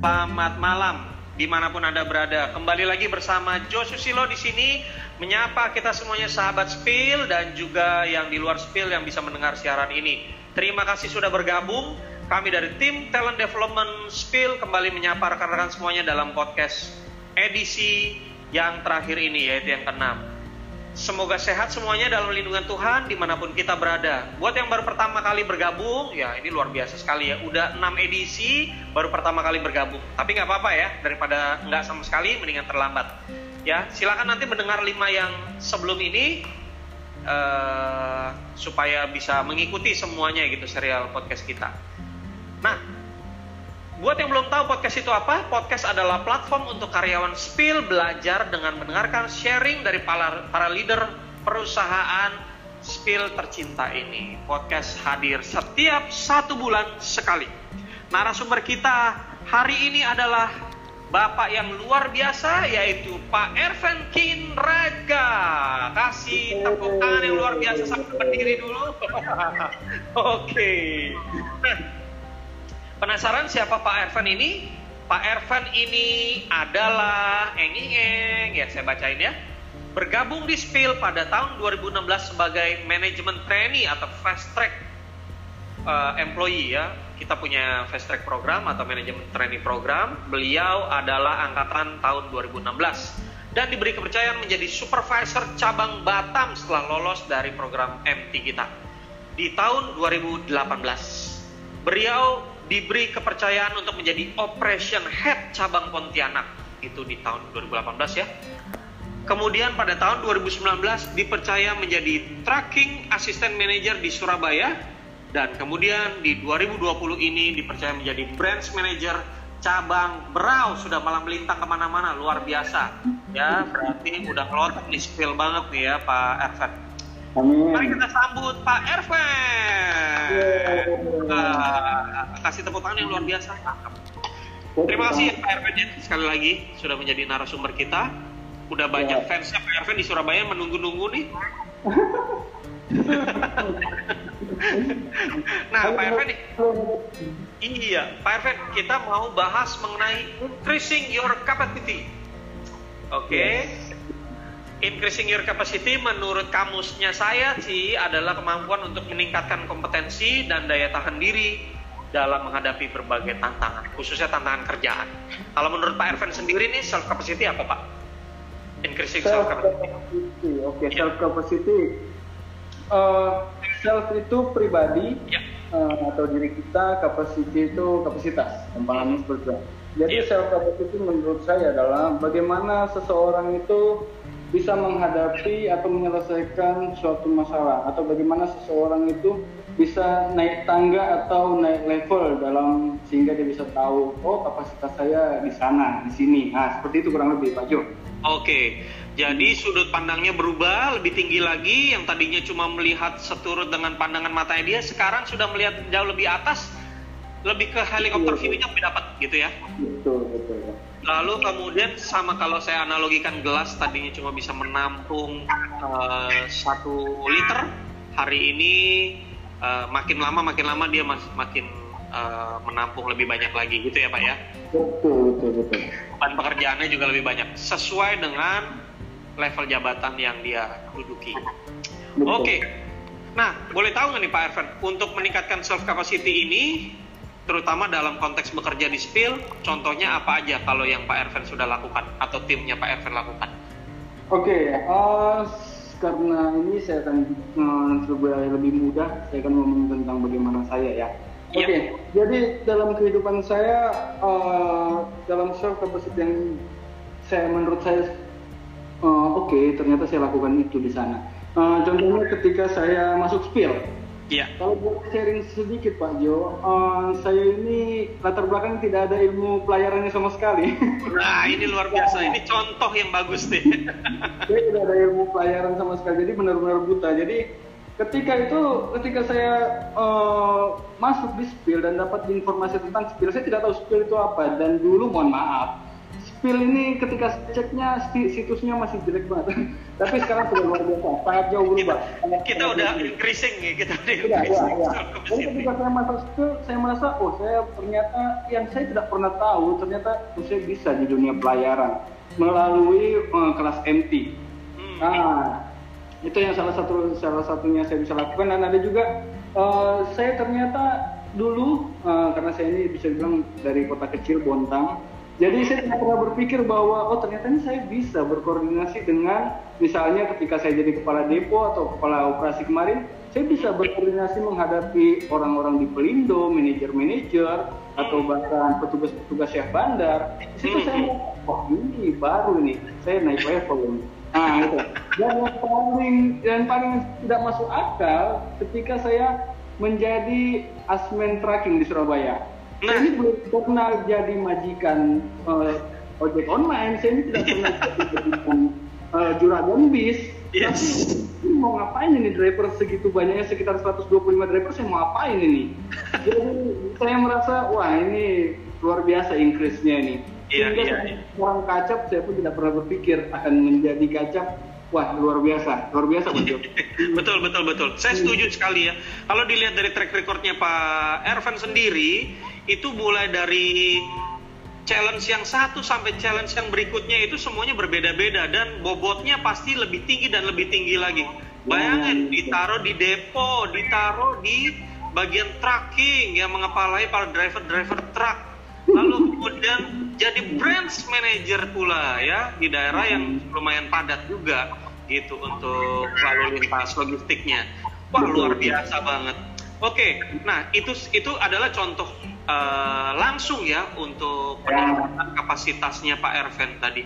Selamat malam di mana pun anda berada. Kembali lagi bersama Jo Susilo di sini menyapa kita semuanya sahabat Spill dan juga yang di luar Spill yang bisa mendengar siaran ini. Terima kasih sudah bergabung. Kami dari tim Talent Development Spill kembali menyapa rekan-rekan semuanya dalam podcast edisi yang terakhir ini yaitu yang keenam. Semoga sehat semuanya dalam lindungan Tuhan di mana pun kita berada. Buat yang baru pertama kali bergabung, ya ini luar biasa sekali ya. Udah 6 edisi baru pertama kali bergabung. Tapi nggak apa-apa ya, daripada nggak sama sekali, mendingan terlambat. Ya, silakan nanti mendengar lima yang sebelum ini uh, supaya bisa mengikuti semuanya gitu serial podcast kita. Nah, Buat yang belum tahu podcast itu apa, podcast adalah platform untuk karyawan spill belajar dengan mendengarkan sharing dari para, para leader perusahaan spill tercinta ini. Podcast hadir setiap satu bulan sekali. Narasumber kita hari ini adalah Bapak yang luar biasa yaitu Pak Erven Kinraga. Kasih tepuk tangan yang luar biasa sampai berdiri dulu. Oke. okay. Penasaran siapa Pak Ervan ini? Pak Ervan ini adalah eng ya saya bacain ya. Bergabung di Spill pada tahun 2016 sebagai manajemen trainee atau fast track uh, employee ya. Kita punya fast track program atau manajemen trainee program. Beliau adalah angkatan tahun 2016 dan diberi kepercayaan menjadi supervisor cabang Batam setelah lolos dari program MT kita di tahun 2018. Beliau diberi kepercayaan untuk menjadi operation head cabang Pontianak. Itu di tahun 2018 ya. Kemudian pada tahun 2019 dipercaya menjadi tracking assistant manager di Surabaya. Dan kemudian di 2020 ini dipercaya menjadi branch manager cabang Berau. Sudah malam melintang ke mana-mana luar biasa. Ya berarti udah kelotok nih spill banget nih ya Pak Ervan Amin. Mari kita sambut Pak Erven. Uh, kasih tepuk tangan yang luar biasa. Terima kasih ya Pak Erven ya sekali lagi sudah menjadi narasumber kita. Udah banyak ya. fansnya Pak Erven di Surabaya menunggu-nunggu nih. nah Pak Erven nih, iya Pak Erven kita mau bahas mengenai increasing your capacity. Oke. Okay? Increasing your capacity menurut kamusnya saya sih adalah kemampuan untuk meningkatkan kompetensi dan daya tahan diri dalam menghadapi berbagai tantangan, khususnya tantangan kerjaan. Kalau menurut Pak Erven sendiri nih self capacity apa Pak? Increasing self capacity. Oke, okay, yeah. self capacity. Uh, self itu pribadi yeah. uh, atau diri kita, capacity itu kapasitas, gampangnya seperti itu. Jadi yeah. self capacity menurut saya adalah bagaimana seseorang itu bisa menghadapi atau menyelesaikan suatu masalah atau bagaimana seseorang itu bisa naik tangga atau naik level dalam sehingga dia bisa tahu oh kapasitas saya di sana di sini nah seperti itu kurang lebih Pak Jo. Oke, jadi sudut pandangnya berubah lebih tinggi lagi yang tadinya cuma melihat seturut dengan pandangan matanya dia sekarang sudah melihat jauh lebih atas lebih ke helikopter iya, view-nya lebih dapat gitu ya. Betul betul. Lalu kemudian sama kalau saya analogikan gelas tadinya cuma bisa menampung uh, satu liter, hari ini uh, makin lama makin lama dia mas, makin uh, menampung lebih banyak lagi gitu ya pak ya? Betul betul betul. Dan pekerjaannya juga lebih banyak sesuai dengan level jabatan yang dia duduki. Oke. Okay. Nah, boleh tahu nggak nih Pak Ervan, untuk meningkatkan self capacity ini terutama dalam konteks bekerja di spill, contohnya apa aja kalau yang Pak Erven sudah lakukan atau timnya Pak Erven lakukan? Oke, okay, uh, eh, karena ini saya akan uh, lebih mudah, saya akan ngomong tentang bagaimana saya ya. Oke, okay, yep. jadi dalam kehidupan saya, uh, dalam self capacity yang saya menurut saya uh, oke, okay, ternyata saya lakukan itu di sana. Uh, contohnya ketika saya masuk spill, Iya. Kalau boleh sharing sedikit Pak Jo, uh, saya ini latar belakang tidak ada ilmu pelayarannya sama sekali. Nah ini luar biasa, ini contoh yang bagus nih. saya tidak ada ilmu pelayaran sama sekali, jadi benar-benar buta. Jadi ketika itu, ketika saya uh, masuk di spill dan dapat informasi tentang spill, saya tidak tahu spill itu apa. Dan dulu mohon maaf, spill ini ketika ceknya situsnya masih jelek banget. Tapi sekarang sudah luar biasa, sangat jauh berubah. Kita, kita udah increasing ya, kita udah increasing. Ya, ya. Jadi ketika saya masuk spill, saya merasa, oh saya ternyata yang saya tidak pernah tahu, ternyata oh, saya bisa di dunia pelayaran melalui uh, kelas MT. Hmm. Nah, itu yang salah satu salah satunya saya bisa lakukan dan ada juga uh, saya ternyata dulu uh, karena saya ini bisa bilang dari kota kecil Bontang jadi saya tidak pernah berpikir bahwa oh ternyata ini saya bisa berkoordinasi dengan misalnya ketika saya jadi kepala depo atau kepala operasi kemarin, saya bisa berkoordinasi menghadapi orang-orang di Pelindo, manajer-manajer atau bahkan petugas-petugas syah bandar. Di situ saya wah oh, ini baru nih, saya naik level ini. Nah itu. Dan yang paling dan paling tidak masuk akal ketika saya menjadi asmen tracking di Surabaya. Nah. Saya ini belum pernah jadi majikan uh, ojek online. Saya ini tidak pernah jadi uh, juragan bis. Yes. Tapi, mau ngapain ini driver segitu banyaknya sekitar 125 driver saya mau ngapain ini? Jadi saya merasa wah ini luar biasa increase-nya ini. Iya, Sehingga iya, iya. orang kacap saya pun tidak pernah berpikir akan menjadi kacap Wah luar biasa, luar biasa betul. betul betul betul. Saya setuju sekali ya. Kalau dilihat dari track recordnya Pak Ervan sendiri, itu mulai dari challenge yang satu sampai challenge yang berikutnya itu semuanya berbeda-beda dan bobotnya pasti lebih tinggi dan lebih tinggi lagi. Bayangin hmm. ditaruh di depo, ditaruh di bagian tracking yang mengepalai para driver-driver truk. Lalu kemudian jadi branch manager pula ya di daerah yang lumayan padat juga gitu untuk lalu lintas logistiknya. Wah luar biasa banget. Oke, nah itu itu adalah contoh uh, langsung ya untuk peningkatan kapasitasnya Pak Erven tadi.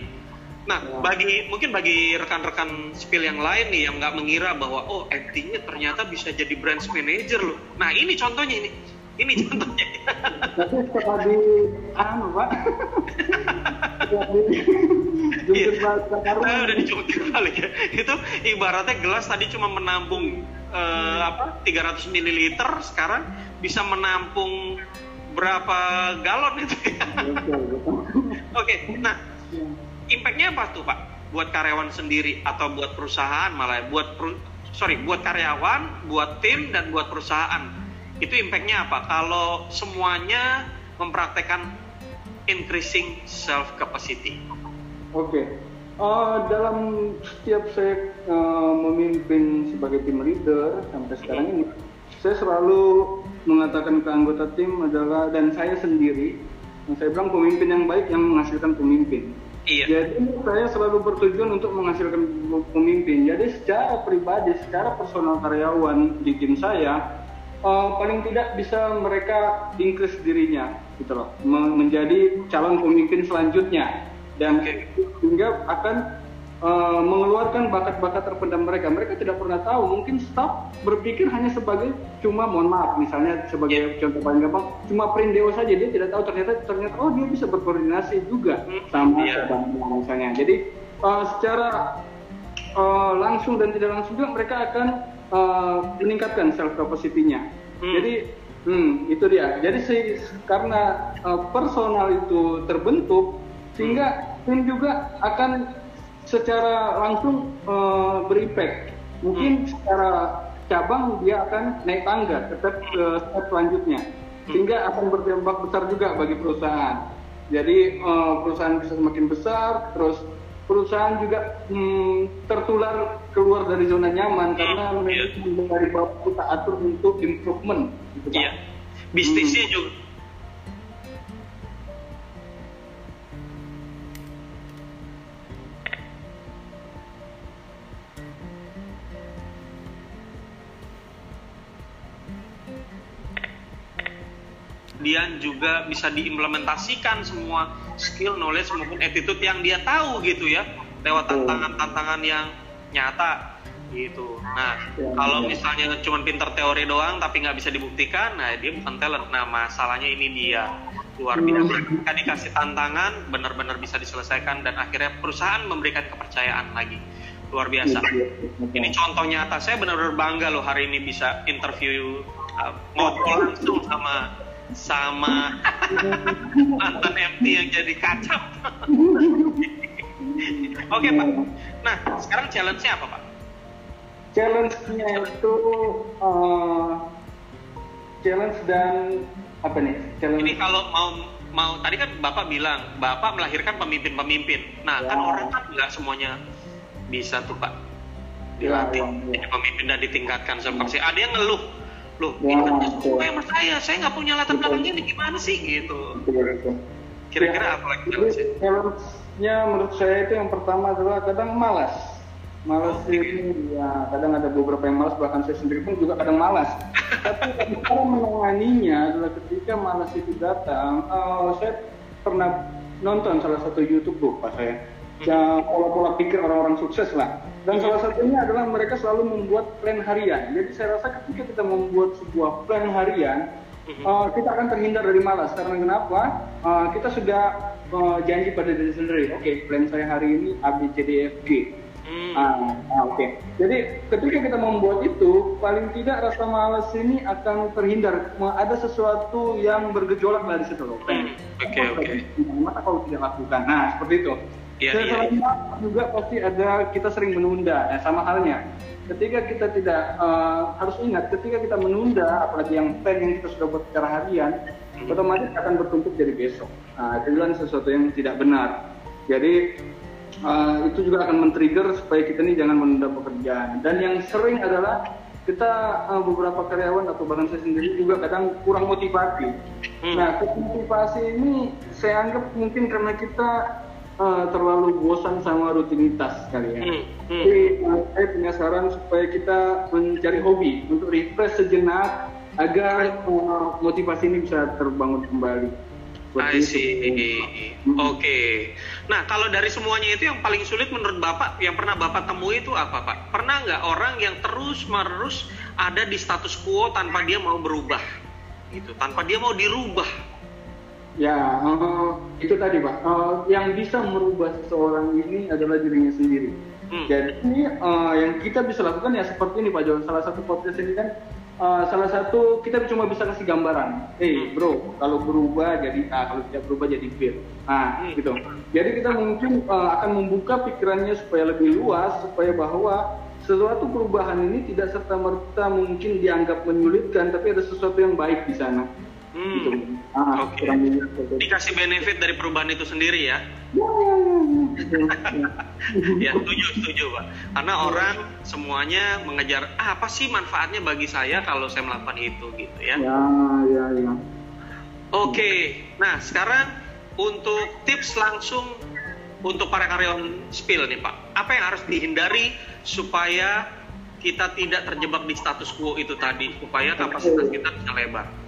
Nah, bagi mungkin bagi rekan-rekan spill yang lain nih yang nggak mengira bahwa oh MT-nya ternyata bisa jadi branch manager loh. Nah, ini contohnya ini. Ini contohnya. Tapi setelah di anu, Pak. Jungkir balik nah, udah dijungkir balik ya. Itu ibaratnya gelas tadi cuma menampung uh, apa 300 ml sekarang bisa menampung berapa galon itu ya. Oke, okay, nah impactnya apa tuh Pak? Buat karyawan sendiri atau buat perusahaan malah buat per, sorry buat karyawan, buat tim dan buat perusahaan itu impactnya apa? Kalau semuanya mempraktekkan increasing self capacity. Oke, okay. uh, eh, dalam setiap saya uh, memimpin sebagai tim leader sampai sekarang ini, saya selalu mengatakan ke anggota tim adalah dan saya sendiri, saya bilang pemimpin yang baik yang menghasilkan pemimpin. Iya. Jadi saya selalu bertujuan untuk menghasilkan pemimpin. Jadi secara pribadi, secara personal karyawan di tim saya, uh, paling tidak bisa mereka increase dirinya gitu loh menjadi calon pemimpin selanjutnya dan hingga akan uh, mengeluarkan bakat-bakat terpendam mereka mereka tidak pernah tahu mungkin staff berpikir hanya sebagai cuma mohon maaf misalnya sebagai yeah. contoh paling gampang cuma prindeo saja dia tidak tahu ternyata ternyata oh dia bisa berkoordinasi juga hmm. sama yeah. misalnya jadi uh, secara uh, langsung dan tidak langsung juga mereka akan uh, meningkatkan self capacity-nya. Hmm. Jadi hmm, itu dia. Jadi si, karena uh, personal itu terbentuk sehingga hmm. tim juga akan secara langsung uh, berimpact. Mungkin hmm. secara cabang dia akan naik tangga tetap ke uh, step selanjutnya hmm. sehingga akan berdampak besar juga bagi perusahaan. Jadi uh, perusahaan bisa semakin besar, terus perusahaan juga hmm, tertular keluar dari zona nyaman hmm, karena yeah. dari bawah kita atur untuk improvement gitu Pak. Yeah. Bisnisnya hmm. juga kemudian juga bisa diimplementasikan semua skill, knowledge maupun attitude yang dia tahu gitu ya lewat tantangan-tantangan yang nyata gitu. Nah, ya, kalau ya. misalnya cuma pinter teori doang tapi nggak bisa dibuktikan, nah dia bukan talent. Nah, masalahnya ini dia luar biasa. Hmm. Ketika dikasih tantangan, benar-benar bisa diselesaikan dan akhirnya perusahaan memberikan kepercayaan lagi. Luar biasa. Ya, ya, ini contoh nyata. Saya benar-benar bangga loh hari ini bisa interview uh, ngobrol langsung sama sama mantan MT yang jadi kacap. Oke Pak. Nah sekarang challenge-nya apa Pak? Challenge-nya itu uh, challenge dan apa nih? Challenge. Ini kalau mau mau tadi kan Bapak bilang Bapak melahirkan pemimpin-pemimpin. Nah ya. kan orang kan nggak semuanya bisa tuh Pak dilatih ya, ya, ya. jadi pemimpin dan ditingkatkan seperti ada yang ngeluh loh ya, ini kan sesuai sama saya saya nggak punya latar belakang ini gimana sih? Gitu. Kira-kira ya, apa lagi challenge-nya menurut saya itu yang pertama adalah kadang malas. Malas oh, ini ya kadang ada beberapa yang malas bahkan saya sendiri pun juga kadang malas. Tapi cara menanganinya adalah ketika malas itu datang uh, saya pernah nonton salah satu YouTube pas saya ya, pola-pola pikir orang-orang sukses lah. Dan salah satunya adalah mereka selalu membuat plan harian. Jadi saya rasa ketika kita membuat sebuah plan harian, uh, kita akan terhindar dari malas. Karena kenapa? Uh, kita sudah uh, janji pada diri sendiri. Oke, okay, plan saya hari ini A B C D F G. Hmm. Ah oke. Okay. Jadi ketika kita membuat itu, paling tidak rasa malas ini akan terhindar. Ada sesuatu yang bergejolak dari situ loh. Hmm. Oke oke. Kalau tidak lakukan. Nah seperti itu. Ya, ya, ya. juga pasti ada kita sering menunda. Nah, sama halnya. Ketika kita tidak uh, harus ingat, ketika kita menunda, apalagi yang plan yang kita sudah buat secara harian, hmm. otomatis akan bertumpuk jadi besok. Nah, itu sesuatu yang tidak benar. Jadi uh, itu juga akan men-trigger supaya kita ini jangan menunda pekerjaan. Dan yang sering adalah kita uh, beberapa karyawan atau bahkan saya sendiri juga kadang kurang motivasi. Hmm. Nah, motivasi ini saya anggap mungkin karena kita uh, terlalu bosan sama rutinitas kali ya. Hmm, hmm. Jadi uh, saya punya saran supaya kita mencari hobi untuk refresh sejenak agar uh, motivasi ini bisa terbangun kembali. I see. Hmm. Oke. Okay. Nah, kalau dari semuanya itu yang paling sulit menurut Bapak, yang pernah Bapak temui itu apa, Pak? Pernah nggak orang yang terus-menerus ada di status quo tanpa dia mau berubah? Gitu, tanpa dia mau dirubah Ya, uh, itu tadi Pak. Uh, yang bisa merubah seseorang ini adalah dirinya sendiri. Hmm. Jadi ini uh, yang kita bisa lakukan ya seperti ini Pak Jo. Salah satu podcast ini kan uh, salah satu kita cuma bisa kasih gambaran. Hey hmm. bro, kalau berubah jadi A, kalau tidak berubah jadi B. Nah, hmm. gitu. Jadi kita mungkin uh, akan membuka pikirannya supaya lebih luas, supaya bahwa sesuatu perubahan ini tidak serta merta mungkin dianggap menyulitkan, tapi ada sesuatu yang baik di sana. Hmm. Gitu. Ah, Oke. Okay. Dikasih benefit dari perubahan itu sendiri ya? ya setuju setuju pak. Karena orang semuanya mengejar ah, apa sih manfaatnya bagi saya kalau saya melakukan itu gitu ya? Ya ya ya. Oke. Nah sekarang untuk tips langsung untuk para karyawan spill nih pak, apa yang harus dihindari supaya kita tidak terjebak di status quo itu tadi, supaya kapasitas kita bisa lebar?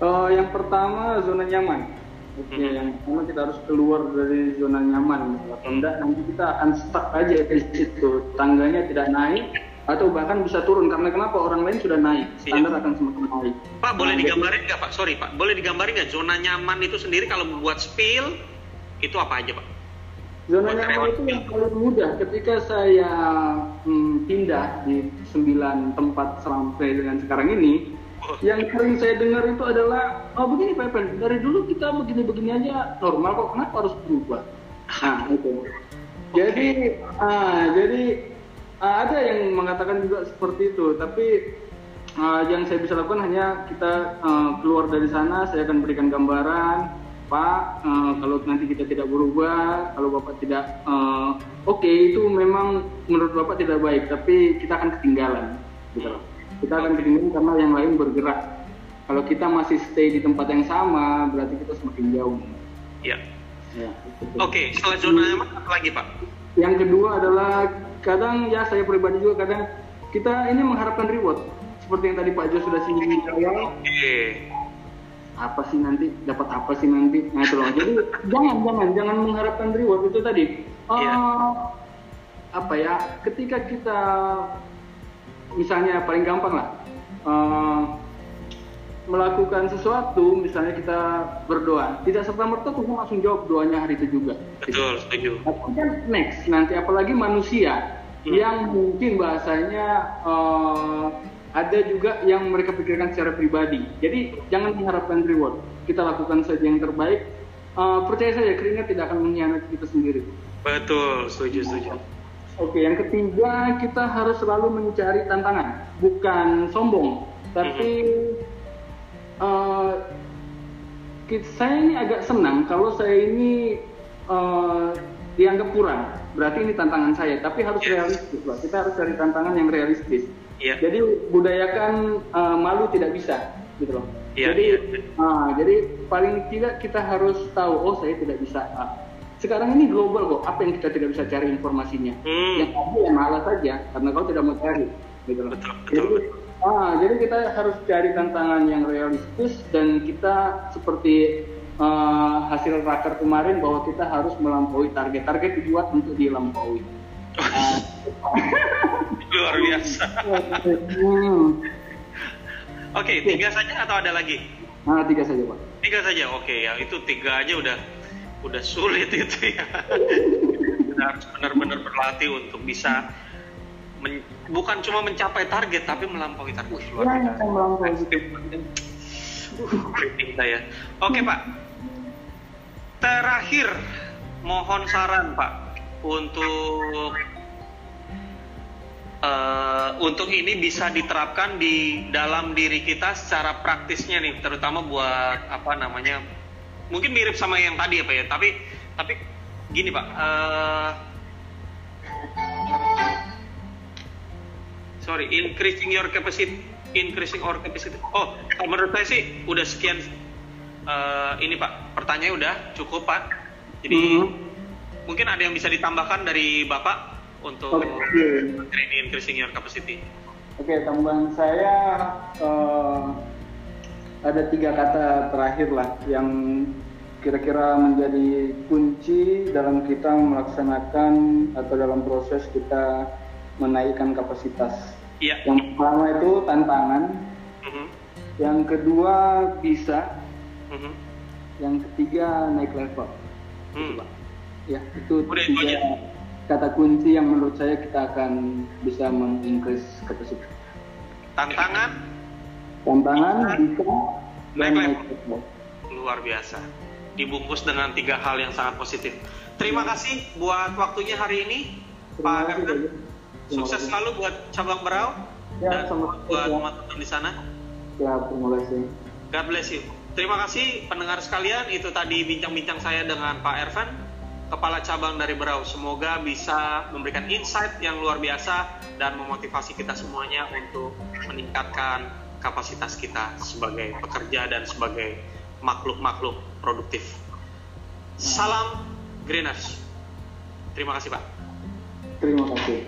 Uh, yang pertama zona nyaman. Oke, okay, hmm. yang pertama kita harus keluar dari zona nyaman. Kalau enggak nanti kita akan stuck aja di situ. Tangganya tidak naik atau bahkan bisa turun karena kenapa orang lain sudah naik iya. standar akan semakin naik. Pak boleh nah, digambarin nggak Pak? Sorry Pak, boleh digambarin nggak zona nyaman itu sendiri kalau membuat spill itu apa aja Pak? Zona nyaman itu yang paling mudah ketika saya hmm, pindah di sembilan tempat sampai dengan sekarang ini yang sering saya dengar itu adalah oh begini Pak Epen, dari dulu kita begini-begini aja. Normal kok kenapa harus berubah? Nah itu. Jadi ah jadi ah, ada yang mengatakan juga seperti itu. Tapi ah, yang saya bisa lakukan hanya kita ah, keluar dari sana saya akan berikan gambaran Pak, uh, kalau nanti kita tidak berubah, kalau Bapak tidak uh, oke okay, itu memang menurut Bapak tidak baik, tapi kita akan ketinggalan, gitu kita akan ketinggalan karena yang lain bergerak. Kalau kita masih stay di tempat yang sama, berarti kita semakin jauh. Iya. Ya, Oke, okay, setelah zona nyaman apa lagi Pak? Yang kedua adalah kadang ya saya pribadi juga kadang kita ini mengharapkan reward seperti yang tadi Pak Jo sudah singgung di awal. Oke. Okay. Apa sih nanti dapat apa sih nanti? Nah itu loh. Jadi jangan jangan jangan mengharapkan reward itu tadi. Uh, yeah. Apa ya? Ketika kita misalnya paling gampang lah uh, melakukan sesuatu misalnya kita berdoa tidak serta merta Tuhan langsung jawab doanya hari itu juga betul setuju tapi kan next nanti apalagi manusia hmm. yang mungkin bahasanya uh, ada juga yang mereka pikirkan secara pribadi. Jadi jangan mengharapkan reward. Kita lakukan saja yang terbaik. Uh, percaya saja keringat tidak akan mengkhianati kita sendiri. Betul, setuju, setuju. Oke, yang ketiga kita harus selalu mencari tantangan, bukan sombong, tapi uh, saya ini agak senang kalau saya ini uh, dianggap kurang. Berarti ini tantangan saya, tapi harus yes. realistis, Pak. Kita harus cari tantangan yang realistis. Yeah. Jadi budayakan uh, malu tidak bisa, gitu loh. Yeah, jadi, yeah. Uh, jadi paling tidak kita harus tahu, oh saya tidak bisa. Uh, sekarang ini global kok, apa yang kita tidak bisa cari informasinya? Hmm. Yang ada ya malas saja, karena kau tidak mau cari, gitu loh. Betul, betul, jadi, betul. Ah, jadi kita harus cari tantangan yang realistis dan kita seperti uh, hasil raker kemarin bahwa kita harus melampaui target. Target dibuat untuk dilampaui. Uh, Luar biasa. hmm. Oke, okay, tiga saja atau ada lagi? Nah, tiga saja pak. Tiga saja, oke okay, ya. Itu tiga aja udah udah sulit itu ya. kita harus benar-benar berlatih untuk bisa men, bukan cuma mencapai target tapi melampaui target. Wih, luar ya, biasa. uh, saya. Oke, Pak. Terakhir mohon saran, Pak, untuk uh, untuk ini bisa diterapkan di dalam diri kita secara praktisnya nih, terutama buat apa namanya? Mungkin mirip sama yang tadi ya, Pak ya, tapi tapi gini, Pak. Uh, sorry increasing your capacity increasing our capacity oh menurut saya sih udah sekian uh, ini pak pertanyaan udah cukup pak jadi mm -hmm. mungkin ada yang bisa ditambahkan dari bapak untuk okay. increasing your capacity oke okay, tambahan saya uh, ada tiga kata terakhir lah yang kira-kira menjadi kunci dalam kita melaksanakan atau dalam proses kita menaikkan kapasitas Iya. Yang pertama itu tantangan. Mm-hmm. Yang kedua bisa. Mm-hmm. Yang ketiga naik level. Mm. Ya itu Udah, tiga itu kata kunci yang menurut saya kita akan bisa mengincrease kapasitas. Tantangan. Tantangan bisa naik level. Luar biasa. Dibungkus dengan tiga hal yang sangat positif. Terima kasih buat waktunya hari ini, Terima Pak Erkan. Sukses selalu buat cabang Berau ya, dan sama buat teman-teman di sana. Ya, terima kasih. God bless you. Terima kasih pendengar sekalian. Itu tadi bincang-bincang saya dengan Pak Ervan, Kepala Cabang dari Berau. Semoga bisa memberikan insight yang luar biasa dan memotivasi kita semuanya untuk meningkatkan kapasitas kita sebagai pekerja dan sebagai makhluk-makhluk produktif. Salam Greeners. Terima kasih Pak. Terima kasih.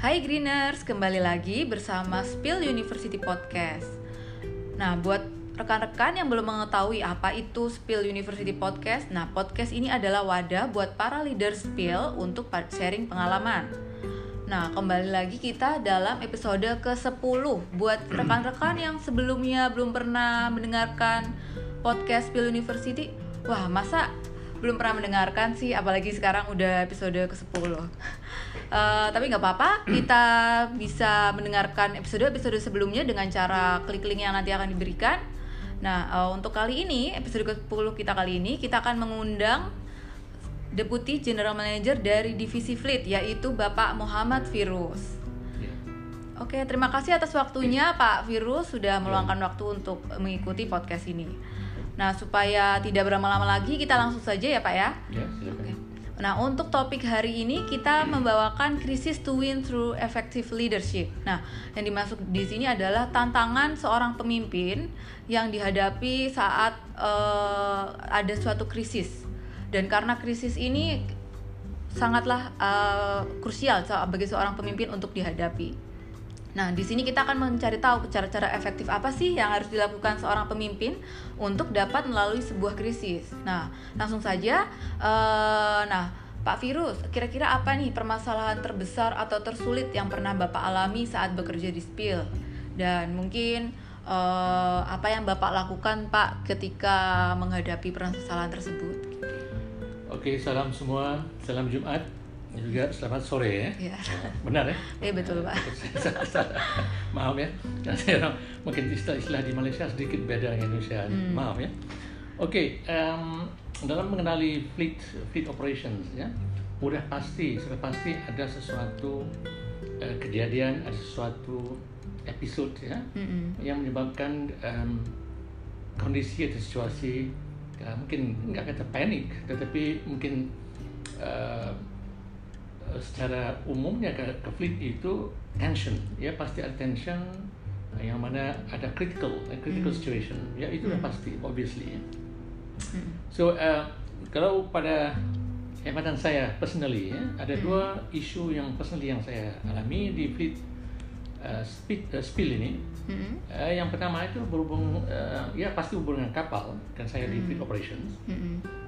Hai Greeners, kembali lagi bersama Spill University Podcast. Nah, buat rekan-rekan yang belum mengetahui apa itu Spill University Podcast, nah podcast ini adalah wadah buat para leader Spill untuk sharing pengalaman. Nah, kembali lagi kita dalam episode ke-10 buat rekan-rekan yang sebelumnya belum pernah mendengarkan podcast Spill University. Wah, masa belum pernah mendengarkan sih apalagi sekarang udah episode ke-10 uh, tapi nggak apa-apa kita bisa mendengarkan episode-episode sebelumnya dengan cara klik link yang nanti akan diberikan nah uh, untuk kali ini episode ke-10 kita kali ini kita akan mengundang Deputi General Manager dari Divisi Fleet yaitu Bapak Muhammad Virus ya. Oke, terima kasih atas waktunya Pak Virus sudah meluangkan waktu untuk mengikuti podcast ini. Nah, supaya tidak berlama-lama lagi, kita langsung saja ya, Pak ya. Ya, Oke. Nah, untuk topik hari ini kita membawakan krisis to win through effective leadership. Nah, yang dimaksud di sini adalah tantangan seorang pemimpin yang dihadapi saat uh, ada suatu krisis. Dan karena krisis ini sangatlah uh, krusial bagi seorang pemimpin untuk dihadapi. Nah, di sini kita akan mencari tahu cara-cara efektif apa sih yang harus dilakukan seorang pemimpin untuk dapat melalui sebuah krisis. Nah, langsung saja. Uh, nah, Pak Virus, kira-kira apa nih permasalahan terbesar atau tersulit yang pernah Bapak alami saat bekerja di Spill? Dan mungkin uh, apa yang bapak lakukan pak ketika menghadapi permasalahan tersebut oke salam semua salam Jumat juga selamat sore ya. ya. Benar ya? Iya betul pak. Maaf ya, saya mungkin istilah-istilah di Malaysia sedikit beda dengan Indonesia. Hmm. Maaf ya. Oke, okay, um, dalam mengenali fleet fleet operations ya, udah pasti sudah pasti ada sesuatu uh, kejadian, ada sesuatu episode ya mm-hmm. yang menyebabkan um, kondisi atau situasi uh, mungkin nggak kata panik, tetapi mungkin uh, Eh, secara umumnya fleet itu tension ya pasti ada tension eh, yang mana ada critical critical mm. situation ya itu mm. pasti obviously ya. Mm. so uh, kalau pada hematan saya personally ya ada dua isu yang personally yang saya alami di fleet uh, speed, uh, spill ini uh, yang pertama itu berhubung uh, ya pasti hubungan kapal kan saya di fleet operations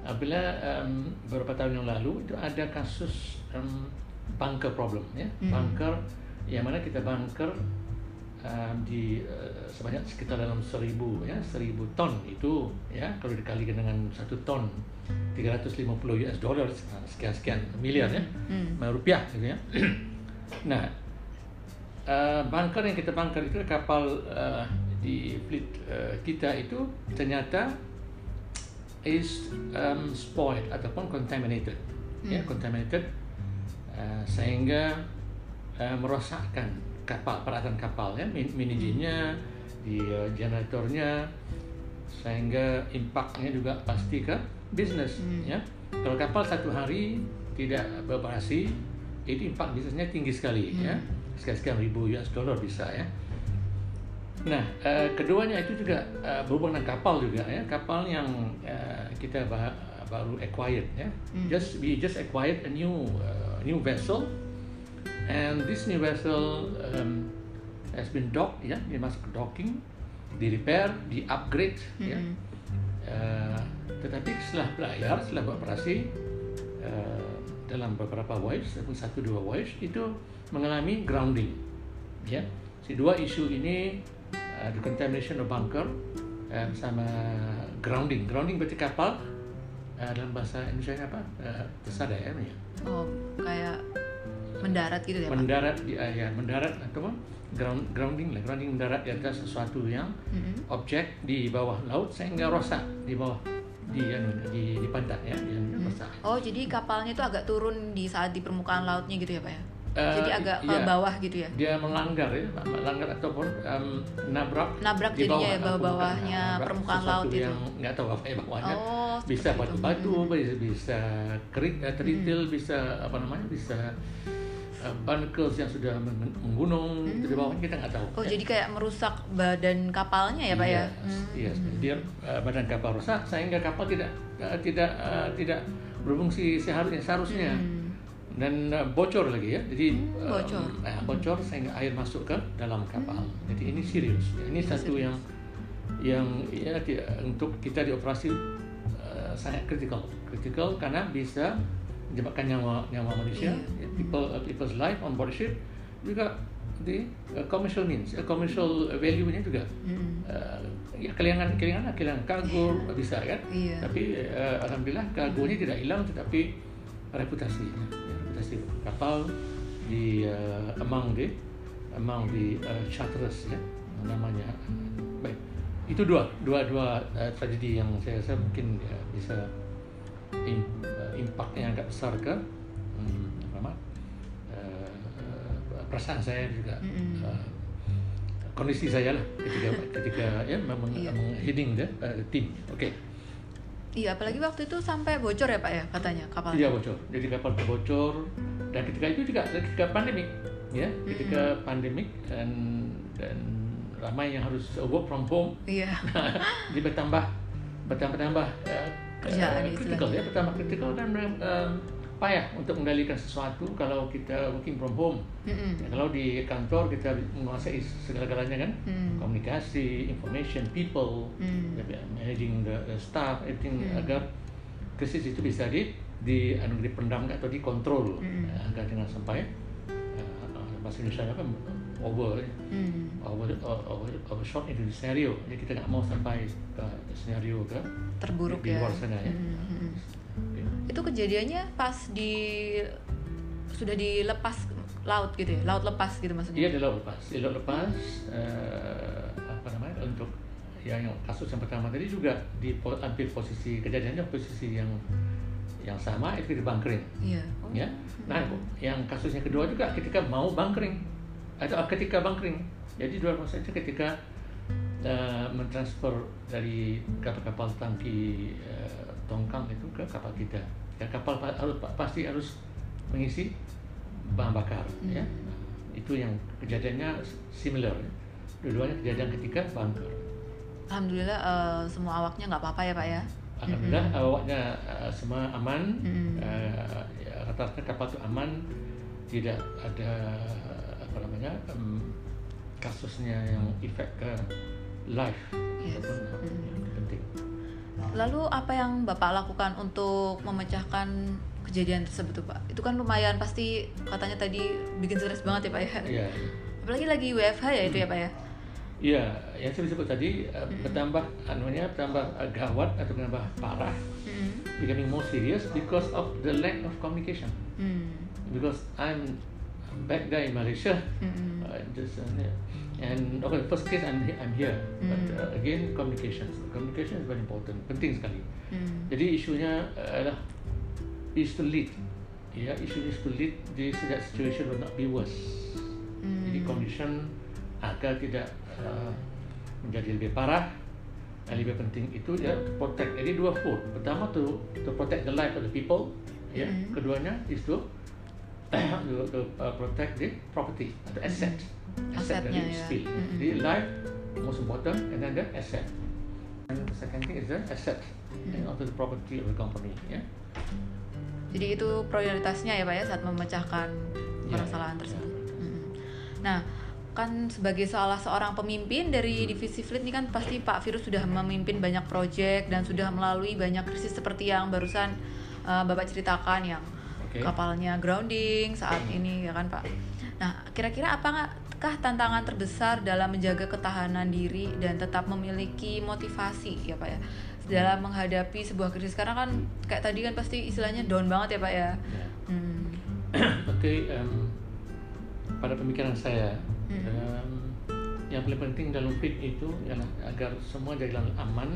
apabila um, beberapa tahun yang lalu itu ada kasus um, bunker problem ya mm. bunker yang mana kita bunker um, di uh, sebanyak sekitar dalam seribu ya seribu ton itu ya kalau dikalikan dengan satu ton 350 US dollar sekian sekian miliar ya mm. rupiah gitu ya nah uh, bunker yang kita bunker itu kapal uh, di fleet uh, kita itu ternyata is um, spoiled ataupun contaminated ya, hmm. ya contaminated uh, sehingga uh, merosakkan kapal peralatan kapal ya minijinya di uh, generatornya sehingga impactnya juga pasti ke bisnis hmm. ya kalau kapal satu hari tidak beroperasi itu impact bisnisnya tinggi sekali ya. hmm. ya sekian sekian ribu US dollar bisa ya Nah, uh, keduanya itu juga uh, berhubungan dengan kapal juga ya, kapal yang uh, kita bah baru acquired ya. Mm. Just we just acquired a new uh, new vessel, and this new vessel um, has been docked ya, dia masuk docking, di repair, di upgrade mm. ya. Uh, tetapi setelah belayar, setelah beroperasi uh, dalam beberapa voyage, satu dua voyage itu mengalami grounding ya. Si dua isu ini uh, the contamination of bunker uh, sama grounding. Grounding berarti kapal uh, dalam bahasa Indonesia apa? Uh, tersadar ya, ya. Oh, kayak mendarat gitu ya, Mendarat di uh, ya, mendarat atau ground grounding lah. Grounding mendarat di atas sesuatu yang mm-hmm. objek di bawah laut sehingga rosak di bawah di anu, di di pantai ya, di, mm-hmm. rosak. Oh, jadi kapalnya itu agak turun di saat di permukaan lautnya gitu ya, Pak ya? Uh, Jadi agak ke iya, bawah gitu ya? Dia melanggar ya, melanggar ataupun um, nabrak. Nabrak di jadinya ya bawah-bawahnya permukaan laut itu. Yang nggak tahu apa ya bawahnya. Oh, bisa batu-batu, hmm. bisa bisa kerik, uh, teritil, hmm. bisa apa namanya, bisa uh, yang sudah menggunung hmm. di bawahnya kita nggak tahu. Oh ya. jadi kayak merusak badan kapalnya ya pak ya? Iya, hmm. dia uh, badan kapal rusak sehingga kapal tidak uh, tidak uh, tidak berfungsi seharusnya seharusnya. Hmm dan uh, bocor lagi ya jadi hmm, bocor um, uh, bocor sehingga air masuk ke dalam kapal hmm. jadi ini serius ini satu yang yang ya untuk kita dioperasi uh, sangat kritikal kritikal karena bisa menyebabkan nyawa nyawa manusia yeah. people uh, people's life on board ship juga di uh, commercial means uh, commercial value nya juga mm. uh, ya kehilangan kehilangan kehilangan kargo yeah. bisa kan yeah. tapi uh, alhamdulillah kargonya tidak hilang tetapi reputasinya si kapal di uh, among the among the uh, charterers ya namanya. Baik itu dua dua dua uh, tragedi yang saya rasa mungkin ya, bisa im, uh, impactnya agak besar ke um, apa uh, perasaan saya juga. Uh, kondisi saya lah ketika ketika ya memang iya. heading the uh, team oke. okay. Iya, apalagi waktu itu sampai bocor ya Pak ya katanya kapal. Iya bocor. Jadi kapal bocor dan ketika itu juga ketika pandemik ya, ketika mm -hmm. pandemik dan dan ramai yang harus work from home. Iya. jadi bertambah bertambah tambah uh, kerjaan uh, kritikal ya, bertambah kritikal dan uh, payah untuk mengendalikan sesuatu kalau kita working from home. Mm-hmm. Ya, kalau di kantor kita menguasai segala-galanya kan, mm. komunikasi, information, people, mm. managing the, the staff, everything mm. agar krisis itu bisa di di anu dipendam atau dikontrol mm. agar jangan sampai uh, bahasa Indonesia apa over hmm. over, over, over short into the scenario jadi kita nggak mau sampai ke scenario ke terburuk di, di ya luar sana ya. Oke. Itu kejadiannya pas di sudah dilepas laut gitu ya? Laut lepas gitu maksudnya? Iya di laut lepas, di laut lepas eh, apa namanya untuk yang, yang kasus yang pertama tadi juga di hampir posisi kejadiannya posisi yang yang sama itu di bunkering, iya. Oh. ya. Nah yang kasusnya kedua juga ketika mau bunkering atau ketika bunkering, jadi dua proses itu ketika eh, mentransfer dari kapal-kapal tangki eh, tongkang itu ke kapal kita, ya kapal pa- harus pasti harus mengisi bahan bakar, ya. Hmm. itu yang kejadiannya similar dua-duanya kejadian ketika bunker alhamdulillah eh, semua awaknya nggak apa-apa ya pak ya? Alhamdulillah awaknya uh, semua aman. Mm. Uh, ya, rata-rata kapal itu aman. Tidak ada apa namanya em, kasusnya yang efek ke life Yes. ataupun Mm. yang penting lalu apa yang bapak lakukan untuk memecahkan kejadian tersebut tuh pak itu kan lumayan pasti katanya tadi bikin stres banget ya pak ya Iya, apalagi lagi WFH ya itu ya pak ya Iya, yang saya sebut tadi uh, bertambah anunya bertambah uh, gawat atau bertambah parah, Hmm. becoming more serious because of the lack of communication. Hmm. Because I'm back there in Malaysia, Hmm. uh, just uh, yeah. And okay, first case I'm I'm here, but Mm. uh, again communication, communication is very important, penting sekali. Hmm. Jadi isunya uh, adalah is to lead, ya isunya is to lead the so that situation will not be worse. Hmm. Jadi condition agar tidak uh, menjadi lebih parah dan lebih penting itu ya to protect. Jadi dua fold. Pertama to to protect the life of the people. Ya. Mhm. Keduanya is to to uh, protect the property atau asset. Asset Asetnya, dari ya. spill. Mhm. Jadi life most important and then the asset. And the second thing is the asset and also the property of the company. Ya. Jadi itu prioritasnya ya Pak ya saat memecahkan permasalahan ya, tersebut. ya. Mm. Nah, kan sebagai salah seorang pemimpin dari divisi fleet ini kan pasti Pak Virus sudah memimpin banyak proyek dan sudah melalui banyak krisis seperti yang barusan uh, Bapak ceritakan yang Oke. kapalnya grounding saat ini ya kan Pak. Nah, kira-kira apakah tantangan terbesar dalam menjaga ketahanan diri dan tetap memiliki motivasi ya Pak ya dalam menghadapi sebuah krisis karena kan kayak tadi kan pasti istilahnya down banget ya Pak ya. Ya. Hmm. Oke, em, pada pemikiran saya, Hmm. em, yang paling penting dalam fit itu ialah agar semua jalan aman,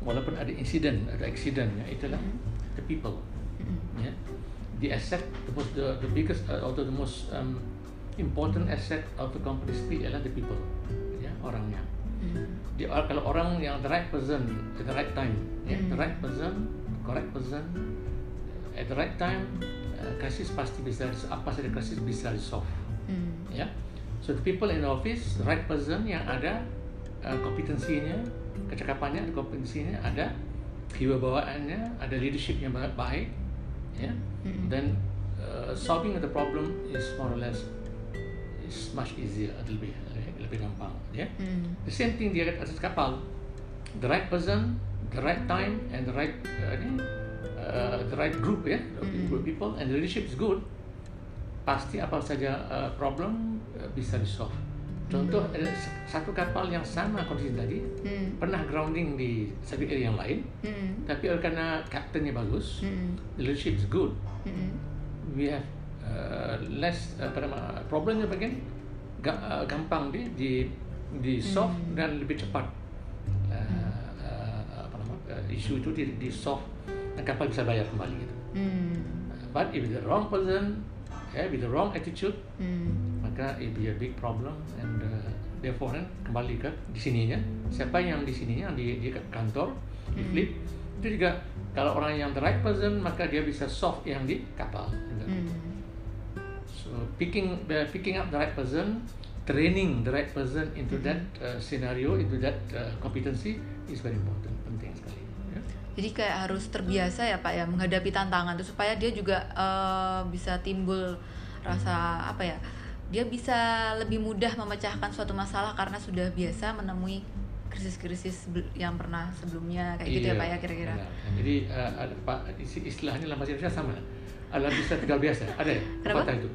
walaupun ada insiden, ada accident, ya, itulah Hmm. the people, Hmm. ya. The asset, the most, the, the biggest, uh, atau the most um, important asset of the company speed ialah the people, ya, orangnya. Hmm. Di, kalau orang yang the right person at the right time, ya, the Hmm. right person, correct person, at the right time, uh, krisis pasti bisa apa saja krisis bisa resolve, Hmm. ya. So the people in the office, the right person yang ada uh, kompetensinya, kecakapannya, ada kompetensinya, ada kewibawaannya, ada leadership yang ba- baik, ya. Mm-mm. Then uh, solving the problem is more or less is much easier, lebih lebih gampang, ya. Hmm. The same thing dia atas kapal. The right person, the right time, and the right uh, uh, the right group ya, Mm-mm. group people, and the leadership is good. Pasti apa saja uh, problem uh, bisa resolve. Contoh s- satu kapal yang sama kondisi tadi Hmm. pernah grounding di satu area yang lain, Hmm. tapi oleh karena kaptennya bagus, Hmm. the leadership is good, Hmm. we have uh, less apa nama problemnya bagian uh, gampang di di di solve Hmm. dan lebih cepat uh, uh, apa nama uh, isu itu di, di solve dan kapal bisa bayar kembali gitu. Hmm. But if the wrong person, yeah, with the wrong attitude, Hmm. maka it be a big problem and uh, therefore kan kembali ke di sininya siapa yang di sininya yang di, di kantor di Hmm. fleet itu juga kalau orang yang the right person maka dia bisa solve yang di kapal. juga. Hmm. So picking uh, picking up the right person, training the right person into that uh, scenario, into that uh, competency is very important, penting sekali. ya. Jadi kayak harus terbiasa ya Pak ya menghadapi tantangan itu supaya dia juga eh, bisa timbul rasa apa ya? Dia bisa lebih mudah memecahkan suatu masalah karena sudah biasa menemui krisis-krisis yang pernah sebelumnya kayak gitu ya Iya, Pak ya kira-kira. Jadi uh, ada pak istilahnya dalam bahasa Indonesia sama. Adalah bisa tinggal biasa. Ada ya? Pepatah itu.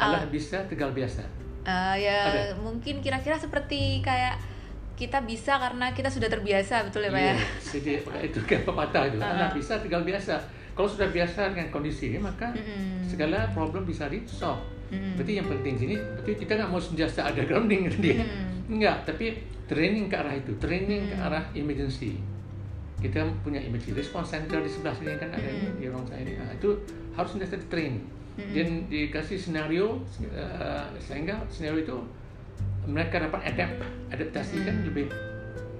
Allah bisa tegal biasa. Uh, ya Ada? mungkin kira-kira seperti kayak kita bisa karena kita sudah terbiasa betul ya pak ya? Iya, jadi itu kan pepatah itu. Ah. Allah bisa tegal biasa. Kalau sudah biasa dengan kondisi ini maka Mm-mm. segala problem bisa di solve. Mm-mm. Berarti yang penting sini, berarti kita nggak mau senjata ada grounding dia. Mm. Enggak, tapi training ke arah itu, training ke Mm. arah emergency. Kita punya emergency response center di sebelah sini kan ada Mm. di ruang saya ini. Nah, itu harus senjata di train. Mm. Dan dikasih scenario uh, sehingga scenario itu mereka dapat adapt, adaptasi kan lebih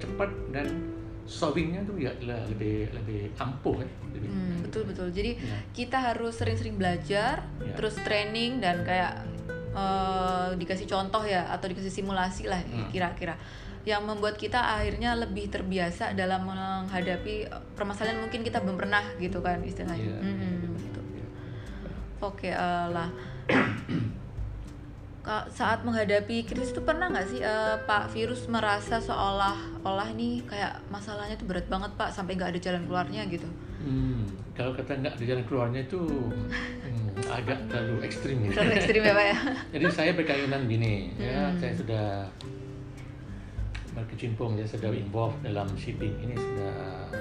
cepat dan solvingnya tuh ya le- lebih lebih ampuh ya. Lebih, Hmm, betul betul. Jadi Ya. kita harus sering-sering belajar, Ya. terus training dan kayak eh, dikasih contoh ya atau dikasih simulasi lah Hmm. kira-kira yang membuat kita akhirnya lebih terbiasa dalam menghadapi permasalahan mungkin kita belum pernah gitu kan istilahnya. Iya, Mm-mm, iya, gitu. iya. Oke eh, lah. Saat menghadapi krisis itu pernah nggak sih eh, Pak Virus merasa seolah-olah nih kayak masalahnya tuh berat banget Pak sampai nggak ada jalan keluarnya gitu? Hmm, kalau kata nggak ada jalan keluarnya itu hmm, agak terlalu ekstrim ya. Terlalu ekstrim ya Pak ya? Jadi saya berkeinginan gini, ya Hmm. saya sudah berkecimpung, ya sudah involved dalam shipping ini sudah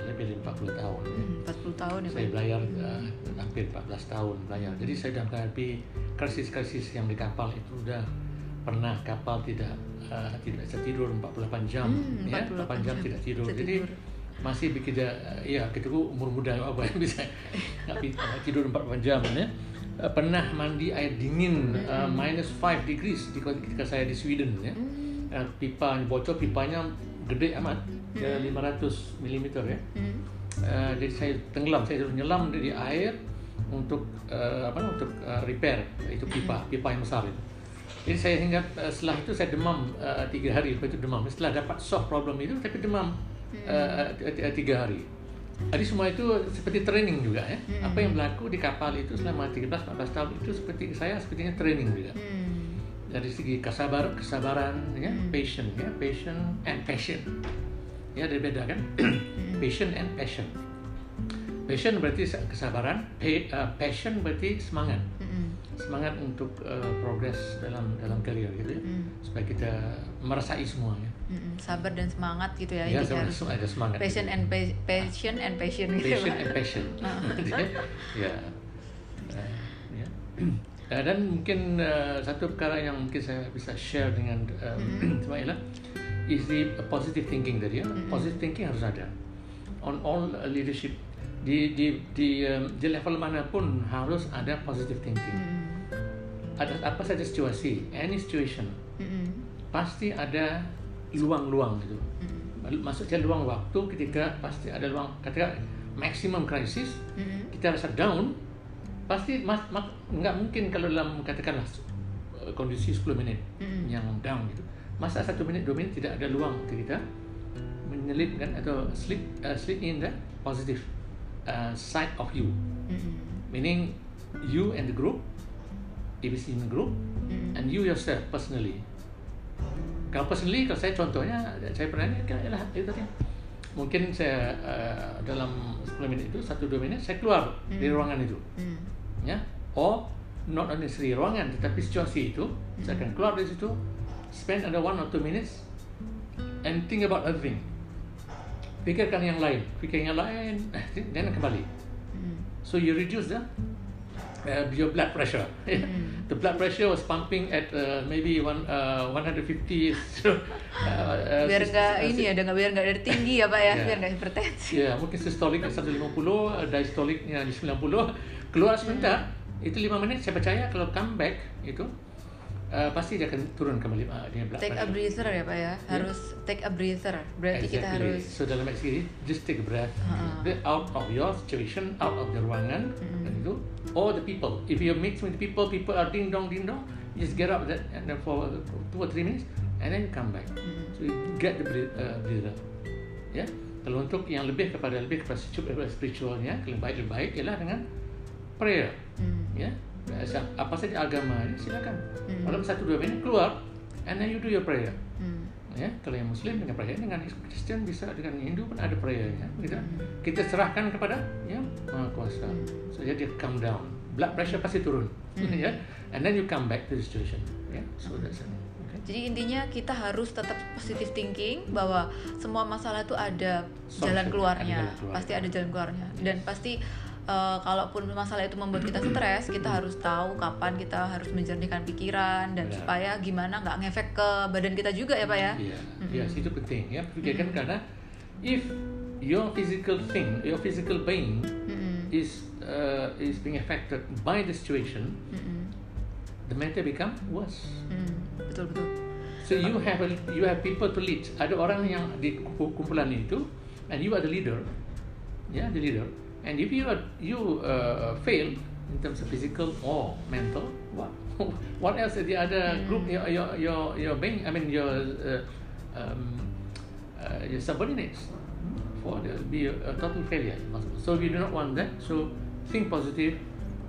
lebih dari 40 tahun. Hmm, 40 tahun ya. Saya belajar uh, hampir 14 tahun belajar. Jadi saya sudah menghadapi krisis-krisis yang di kapal itu sudah pernah kapal tidak uh, tidak bisa tidur 48 jam, Hmm, ya 48 8 jam jam tidak tidur. tidak Jadi tidur. masih bikin dia, ya ketika umur muda apa yang bisa tidur 48 jam ya. Uh, pernah mandi air dingin uh, minus 5 degrees di- ketika saya di Sweden ya. Hmm, Uh, pipa bocor pipanya gede amat ya, 500 mm ya. hmm, Uh, jadi saya tenggelam, saya suruh nyelam di air untuk uh, apa untuk uh, repair itu pipa, pipa yang besar itu. Jadi saya hingga uh, setelah itu saya demam uh, tiga hari, lepas itu demam. Setelah dapat solve problem itu, tapi demam uh, tiga hari. Jadi semua itu seperti training juga ya. Apa yang berlaku di kapal itu selama 13-14 tahun itu seperti saya sepertinya training juga. hmm, Dari segi kesabar, kesabaran, ya, Hmm. patient, ya, patient and passion. Ya, ada beda kan? patient and passion. Passion berarti kesabaran, uh, passion berarti semangat, hmm, semangat untuk uh, progres dalam dalam karir gitu ya, hmm, supaya kita merasai semuanya. hmm. Sabar dan semangat gitu ya. Ya, harus ada semangat. passion and pa- passion and passion gitu passion and passion. Ah. ya. Uh, ya. Uh, dan mungkin uh, satu perkara yang mungkin saya bisa share dengan Mbak Ella is the positive thinking tadi ya. Positive thinking harus ada. On all uh, leadership di di di, um, di level mana pun harus ada positive thinking. Hmm, Ada apa saja situasi, any situation hmm, pasti ada luang-luang gitu. hmm, Maksudnya luang waktu ketika pasti ada luang ketika maximum crisis hmm, kita rasa down pasti mas, mak, nggak mungkin kalau dalam katakanlah uh, kondisi 10 menit Mm. yang down gitu. Masa satu menit dua menit tidak ada luang untuk kita menyelipkan atau slip uh, slip in the positive uh, side of you. Hmm, meaning you and the group ABC in the group hmm, and you yourself personally. Kalau personally kalau saya contohnya saya pernah ini kan ialah itu tadi mungkin saya uh, dalam 10 menit itu satu dua menit saya keluar dari Hmm. ruangan itu. Hmm, ya? Or not only seri ruangan tetapi situasi itu saya akan keluar dari situ spend ada one or two minutes and think about other thing. Pikirkan yang lain. Pikir yang lain dan kembali. Hmm, so you reduce the uh, your blood pressure. Mm. the blood pressure was pumping at uh, maybe one uh, 150 so, uh, uh, biar nggak ini ya udah biar nggak dari tinggi ya pak ya biar nggak hipertensi. Ya, mungkin sistoliknya 150, uh, diastoliknya di 90, keluar sebentar, itu 5 menit saya percaya kalau come back itu uh, pasti dia akan turun kembali uh, dia blood take a breather ya pak ya harus take a breather berarti kita Exactly. harus So dalam sini, just take a breath, Ha. Breath out of your situation, out of the ruangan, Mm. dan itu, or the people. If you mix with the people, people are ding dong ding dong, you just get up that and then for two or three minutes, and then you come back. Mm. So you get the breath, uh, breather. Ya, kalau untuk yang lebih kepada lebih kepada spiritual- spiritualnya, yang baik lebih baik ialah dengan prayer. Hmm. Ya, Siap- apa saja agama ini silakan. Mm. Dalam satu dua menit keluar, and then you do your prayer Hmm. ya kalau yang muslim dengan prayer dengan Kristen bisa dengan Hindu pun ada prayernya begitu Hmm. kita serahkan kepada yang maha kuasa Hmm. so dia come down blood pressure pasti turun, Hmm. ya. And then you come back to the situation, ya. So that's it. Jadi intinya kita harus tetap positive thinking bahwa semua masalah itu ada jalan keluarnya, ada jalan keluar. pasti ada jalan keluarnya. Dan pasti eh, kalaupun masalah itu membuat kita stres, kita harus tahu kapan kita harus menjernihkan pikiran dan Benar. supaya gimana nggak ngefek ke badan kita juga ya pak ya. Iya, yes, itu penting ya. Pikirkan karena if your physical thing, your physical being Mm-mm. is uh, is being affected by the situation, Mm-mm. the mental become worse. Mm, betul betul. So you have a, you have people to lead. Ada orang yang di kumpu- kumpulan itu, and you are the leader, yeah, the leader. And if you are you uh, fail in terms of physical or mental, what what else the other group your your your your being? I mean your uh, um, uh, your subordinates for the be a, a total failure. So we do not want that. So think positive,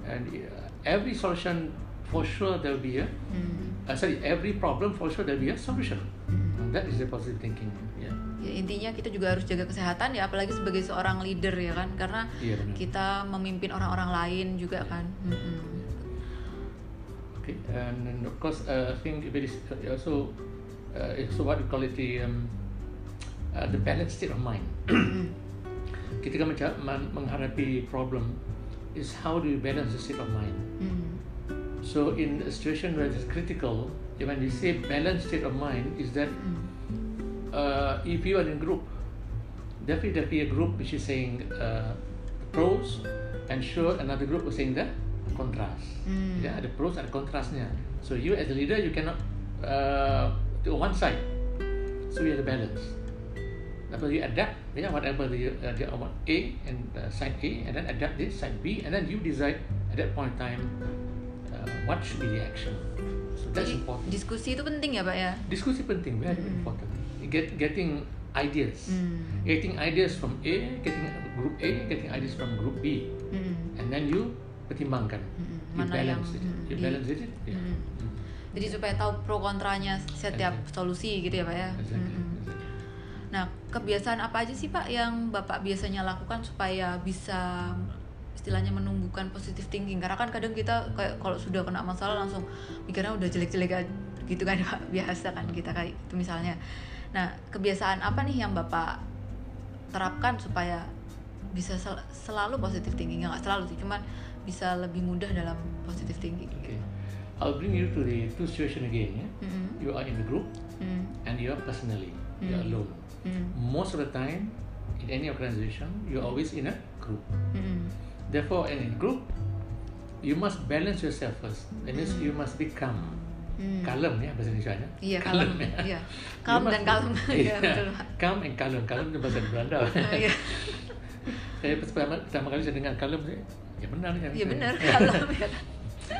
and uh, every solution for sure there will be a Mm. uh, sorry, every problem for sure there will be a solution. And that is the positive thinking. Yeah. Ya, intinya kita juga harus jaga kesehatan ya apalagi sebagai seorang leader ya kan karena Iya, benar. kita memimpin orang-orang lain juga kan. Mm-mm. Okay. And, of course, uh, I think it is also uh, it's what we call it the um, uh, the balanced state of mind. Ketika menghadapi problem, is how do you balance the state of mind? Mm. So in a situation where it's critical, when you say balanced state of mind, is that Mm. Uh, if you are in group, definitely there be a group which is saying uh, pros, and sure another group was saying the contrast. Mm. Yeah, the pros and contrastnya. So you as a leader, you cannot uh, to one side. So you have to balance. But you adapt, yeah, whatever the, uh, the want A and uh, side A, and then adapt this side B, and then you decide at that point in time uh, what should be the action. So that's Jadi important. diskusi itu penting ya pak ya. Diskusi penting, very important. Get, getting ideas, Mm. getting ideas from A, getting group A, getting ideas from group B, Mm. and then you pertimbangkan, Mm-mm. you Mana yang, balance it, mm, you di- balance it, yeah. Mm. Mm. Jadi supaya tahu pro kontranya setiap Exactly. solusi gitu ya pak ya. Exactly, exactly. Nah kebiasaan apa aja sih pak yang bapak biasanya lakukan supaya bisa istilahnya menumbuhkan positive thinking karena kan kadang kita kayak kalau sudah kena masalah langsung mikirnya udah jelek-jelek gitu kan Pak. biasa kan kita kayak itu misalnya nah kebiasaan apa nih yang bapak terapkan supaya bisa sel- selalu positive thinking ya nggak selalu sih cuman bisa lebih mudah dalam positive thinking Okay, I'll bring you to the two situation again. Yeah? Mm-mm. You are in a group Mm. and you are personally, you are Mm. alone. Mm. Most of the time, in any organization, you are always in a group. Mm-mm. Therefore, in a group, you must balance yourself first. That means you must be calm. Mm. Kalem ya bahasa Indonesia nya. Iya, kalem, ya. iya. Must dan kalem. Iya, Iya, betul, Pak. Calm and kalem. Kalem itu bahasa Belanda. Iya. saya pertama, pertama kali saya dengar kalem, ya benar ya. Iya benar kalem ya.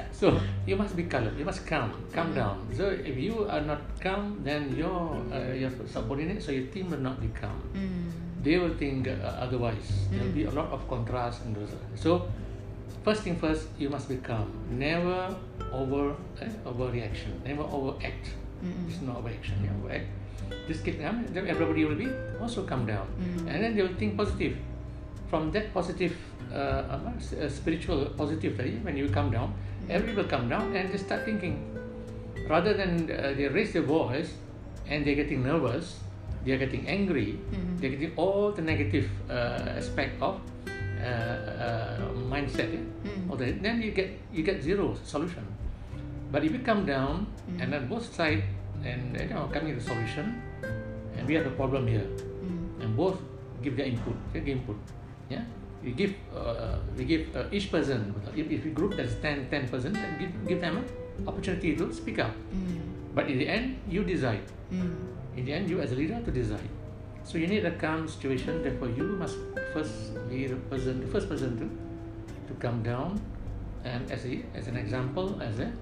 So you must be calm. You must calm, calm Mm. down. So if you are not calm, then your uh, your subordinates or your team will not be calm. Mm. They will think uh, otherwise. There will be a lot of contrast and those. So first thing first, you must be calm. Never over eh, overreaction. Never overact. Mm-mm. It's not overaction. Yeah, overact. Just keep calm. Then everybody will be also calm down, Mm. and then they will think positive. From that positive, uh, uh, spiritual positive when you calm down, everybody will come down and just start thinking. Rather than uh, they raise their voice and they're getting nervous, they're getting angry, Mhm. they're getting all the negative uh, aspect of uh, uh, mindset. Mm. All that, then you get you get zero solution. But if you come down and then both side and you know coming to the solution, and we have a problem here, Mm. and both give their input, their input. Yeah, we give uh, we give uh, each person. If, if we group that's 10, 10 person, then give, give them an opportunity to speak up. Mm. But in the end, you decide. Mm. In the end, you as a leader to decide. So you need a calm situation. Therefore, you must first be the person, the first person to to come down, and as a as an example, as a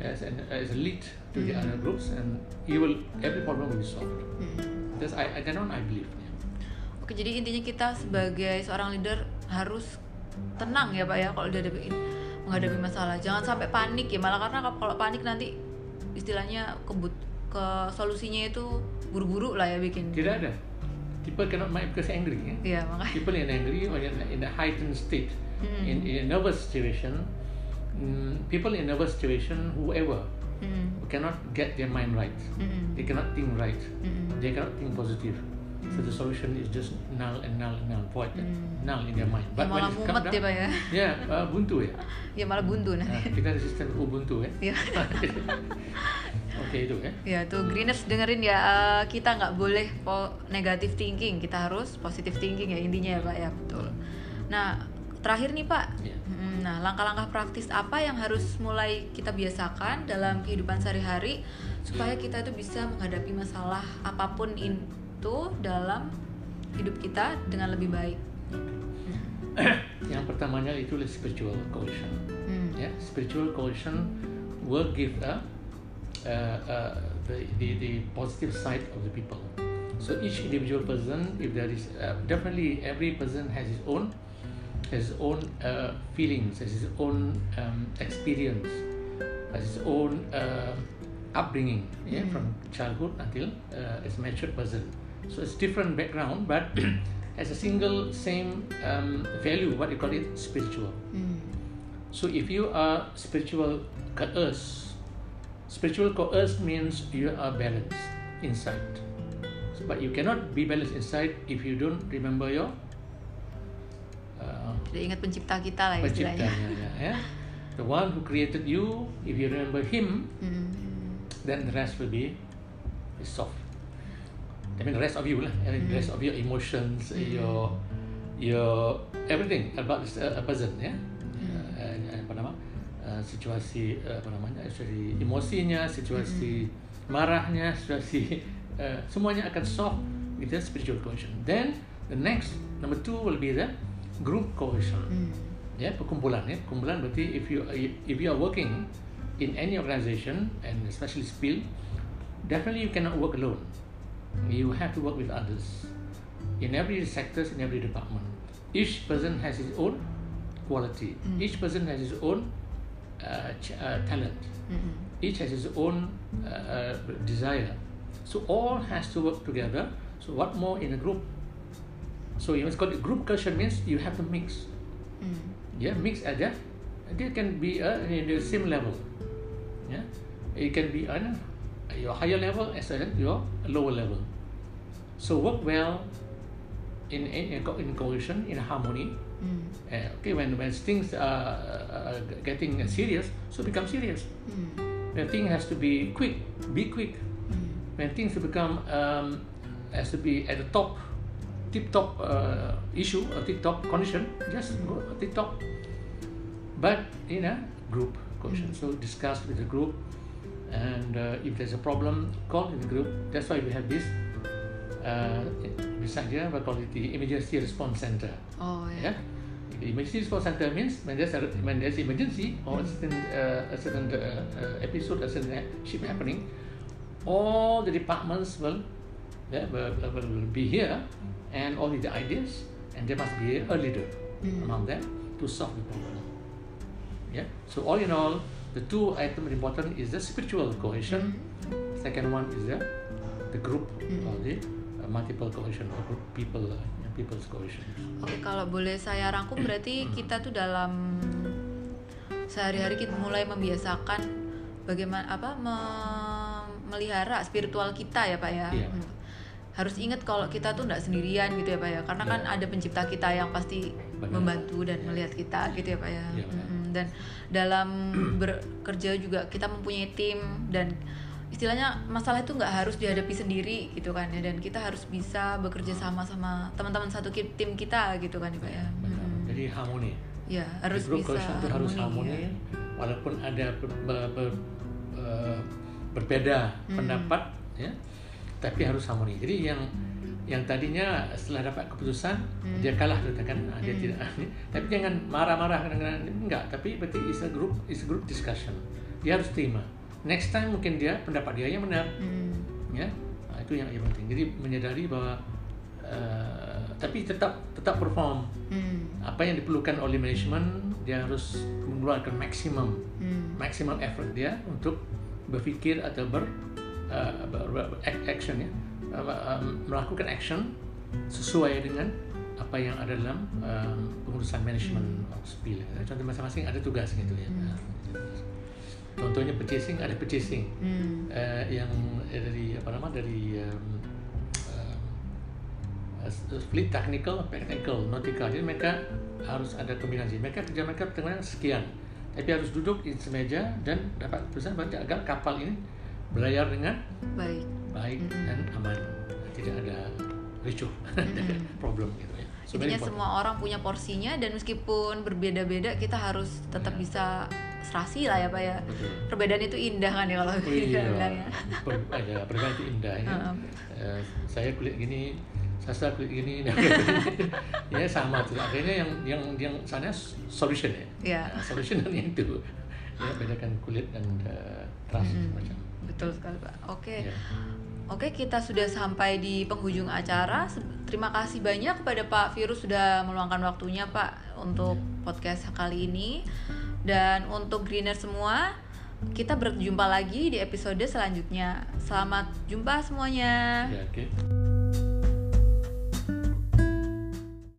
as an as a lead to the other groups, and you will every problem will be solved. Mm. That's I, I that one I believe. Yeah. Oke, jadi intinya kita sebagai seorang leader harus tenang ya Pak ya kalau udah ada menghadapi masalah. Jangan sampai panik ya, malah karena kalau panik nanti istilahnya kebut ke solusinya itu buru-buru lah ya bikin. Tidak ada. People cannot mind because angry. Yeah? Iya, makanya. People in angry or in, in a heightened state, Mm. in, in a nervous situation, mm, people in nervous situation, whoever, Mm-mm. cannot get their mind right. Mm-mm. They cannot think right. Mm-mm. They cannot think positive. So the solution is just null and null and null, void, Mm. null in their mind. Ya, malah it comes ya down- pak ya ya uh, buntu ya. ya malah buntu Nah, nanti kita resisten Ubuntu ya. ya Oke itu ya. ya tuh Greeners dengerin ya eh, kita nggak boleh po negative thinking kita harus positive thinking ya intinya ya pak ya betul nah terakhir nih pak Iya. Mm, nah langkah-langkah praktis apa yang harus mulai kita biasakan dalam kehidupan sehari-hari supaya kita itu bisa menghadapi masalah apa pun itu dalam hidup kita dengan lebih baik Yang pertamanya itu spiritual cohesion. Hmm. Ya, spiritual cohesion will give a, uh, uh, the, the the positive side of the people. So each individual person, if there is uh, definitely every person has his own has his own uh, feelings, has his own um, experience, has his own uh, upbringing, yeah, Mm. from childhood until uh, as mature person. So it's different background, but as a single same um, value, what you call it, spiritual. Hmm. So if you are spiritual coerced, spiritual coerced means you are balanced inside. But you cannot be balanced inside if you don't remember your uh, ingat pencipta kita lah istilahnya penciptanya, ya. The one who created you, if you remember him, Hmm. then the rest will be is soft. I mean the rest of you lah, I mean, the rest of your emotions, your your everything about this, uh, a person ya. Uh, uh, apa nama? Uh, situasi uh, apa namanya? Situasi emosinya, situasi marahnya, situasi uh, semuanya akan soft with the spiritual cohesion. Then the next number two will be the group cohesion Hmm. ya perkumpulan ya perkumpulan berarti if you if you are working in any organization and especially spill definitely you cannot work alone you have to work with others in every sectors in every department each person has his own quality each person has his own uh, ch- uh, talent Mm-mm. each has his own uh, uh, desire. So all has to work together. So what more in a group? So you must call it group culture means you have to mix. Hmm. Yeah, mix at that. They can be uh, in the same level. Yeah, it can be on your higher level as well as your lower level. So work well in in, in cohesion, in harmony. Hmm. Uh, okay, when when things are uh, getting serious, so become serious Hmm. when thing has to be quick, be quick. Hmm. When things become um, has to be at the top, tip top uh, issue or tip top condition, just go tip top. But in a group cohesion, so discuss with the group, and uh, if there's a problem, call in the group. That's why we have this. Uh, beside here, we call it the emergency response center. Oh ya. Yeah. The emergency response center means when there's a, when there's emergency or a certain uh, a certain uh, uh, episode, a certain ship happening, all the departments will, yeah, will, will, will be here, and all the ideas, and there must be a leader Mm. among them to solve the problem. Yeah. So all in all, the two items important is the spiritual cohesion. Second one is the the group or the uh, multiple cohesion or group people uh, people's cohesion. Oke, kalau boleh saya rangkum berarti kita tuh dalam sehari-hari kita mulai membiasakan bagaimana apa me- melihara spiritual kita ya Pak ya. Iya. Hmm. Harus ingat kalau kita tuh nggak sendirian gitu ya Pak ya. Karena kan Iya. ada pencipta kita yang pasti Benar. membantu dan melihat kita gitu ya Pak ya. Iya, benar. Dan dalam bekerja juga kita mempunyai tim dan istilahnya masalah itu nggak harus dihadapi sendiri gitu kan ya dan kita harus bisa bekerja sama sama teman-teman satu tim kita gitu kan ya Pak ya. Mm-mm. Jadi harmoni. Ya, harus Di bisa itu harus harmoni, ya. walaupun ada ber- ber- ber- eh, berbeda Hmm. pendapat, ya, tapi harus harmoni. Jadi yang yang tadinya setelah dapat keputusan Hmm. dia kalah tu kan, ah, dia tidak, tapi jangan marah-marah kadang-kadang enggak. Tapi berarti is a group is a group discussion. Dia harus terima. Next time mungkin dia pendapat dia yang benar Hmm. ya Nah, itu yang, yang penting jadi menyadari bahwa uh, tapi tetap tetap perform Hmm. apa yang diperlukan oleh manajemen dia harus mengeluarkan maksimum Hmm. maksimum effort dia untuk berfikir atau ber, uh, act- action ya uh, melakukan action sesuai dengan apa yang ada dalam um, pengurusan manajemen hmm. of spill. Contoh masing-masing ada tugas gitu ya. Hmm. Contohnya purchasing ada purchasing hmm. uh, yang dari apa nama dari um, uh, split technical, technical, nautical. Jadi mereka harus ada kombinasi. Mereka kerja mereka tengah sekian, tapi harus duduk di semeja dan dapat pesan baca agar kapal ini berlayar dengan baik, baik hmm. dan aman, tidak ada ricuh, hmm. problem gitu ya. So, Intinya semua orang punya porsinya dan meskipun berbeda-beda kita harus tetap yeah. bisa serasi lah ya pak ya. Betul. Perbedaan itu indah kan ya kalau oh, iya. bilang ya. Per, ya. Perbedaan itu indah ya. Uh, saya kulit gini, sasa kulit gini, ya sama tuh. Akhirnya yang yang yang sana solution ya. Yeah. Nah, solution itu ya bedakan kulit dan uh, mm -hmm. macam. Betul sekali pak. Oke. Okay. Ya. Yeah. Oke, kita sudah sampai di penghujung acara. Terima kasih banyak kepada Pak Virus sudah meluangkan waktunya, Pak, untuk podcast kali ini. Dan untuk greener semua, kita berjumpa lagi di episode selanjutnya. Selamat jumpa semuanya. Ya, okay.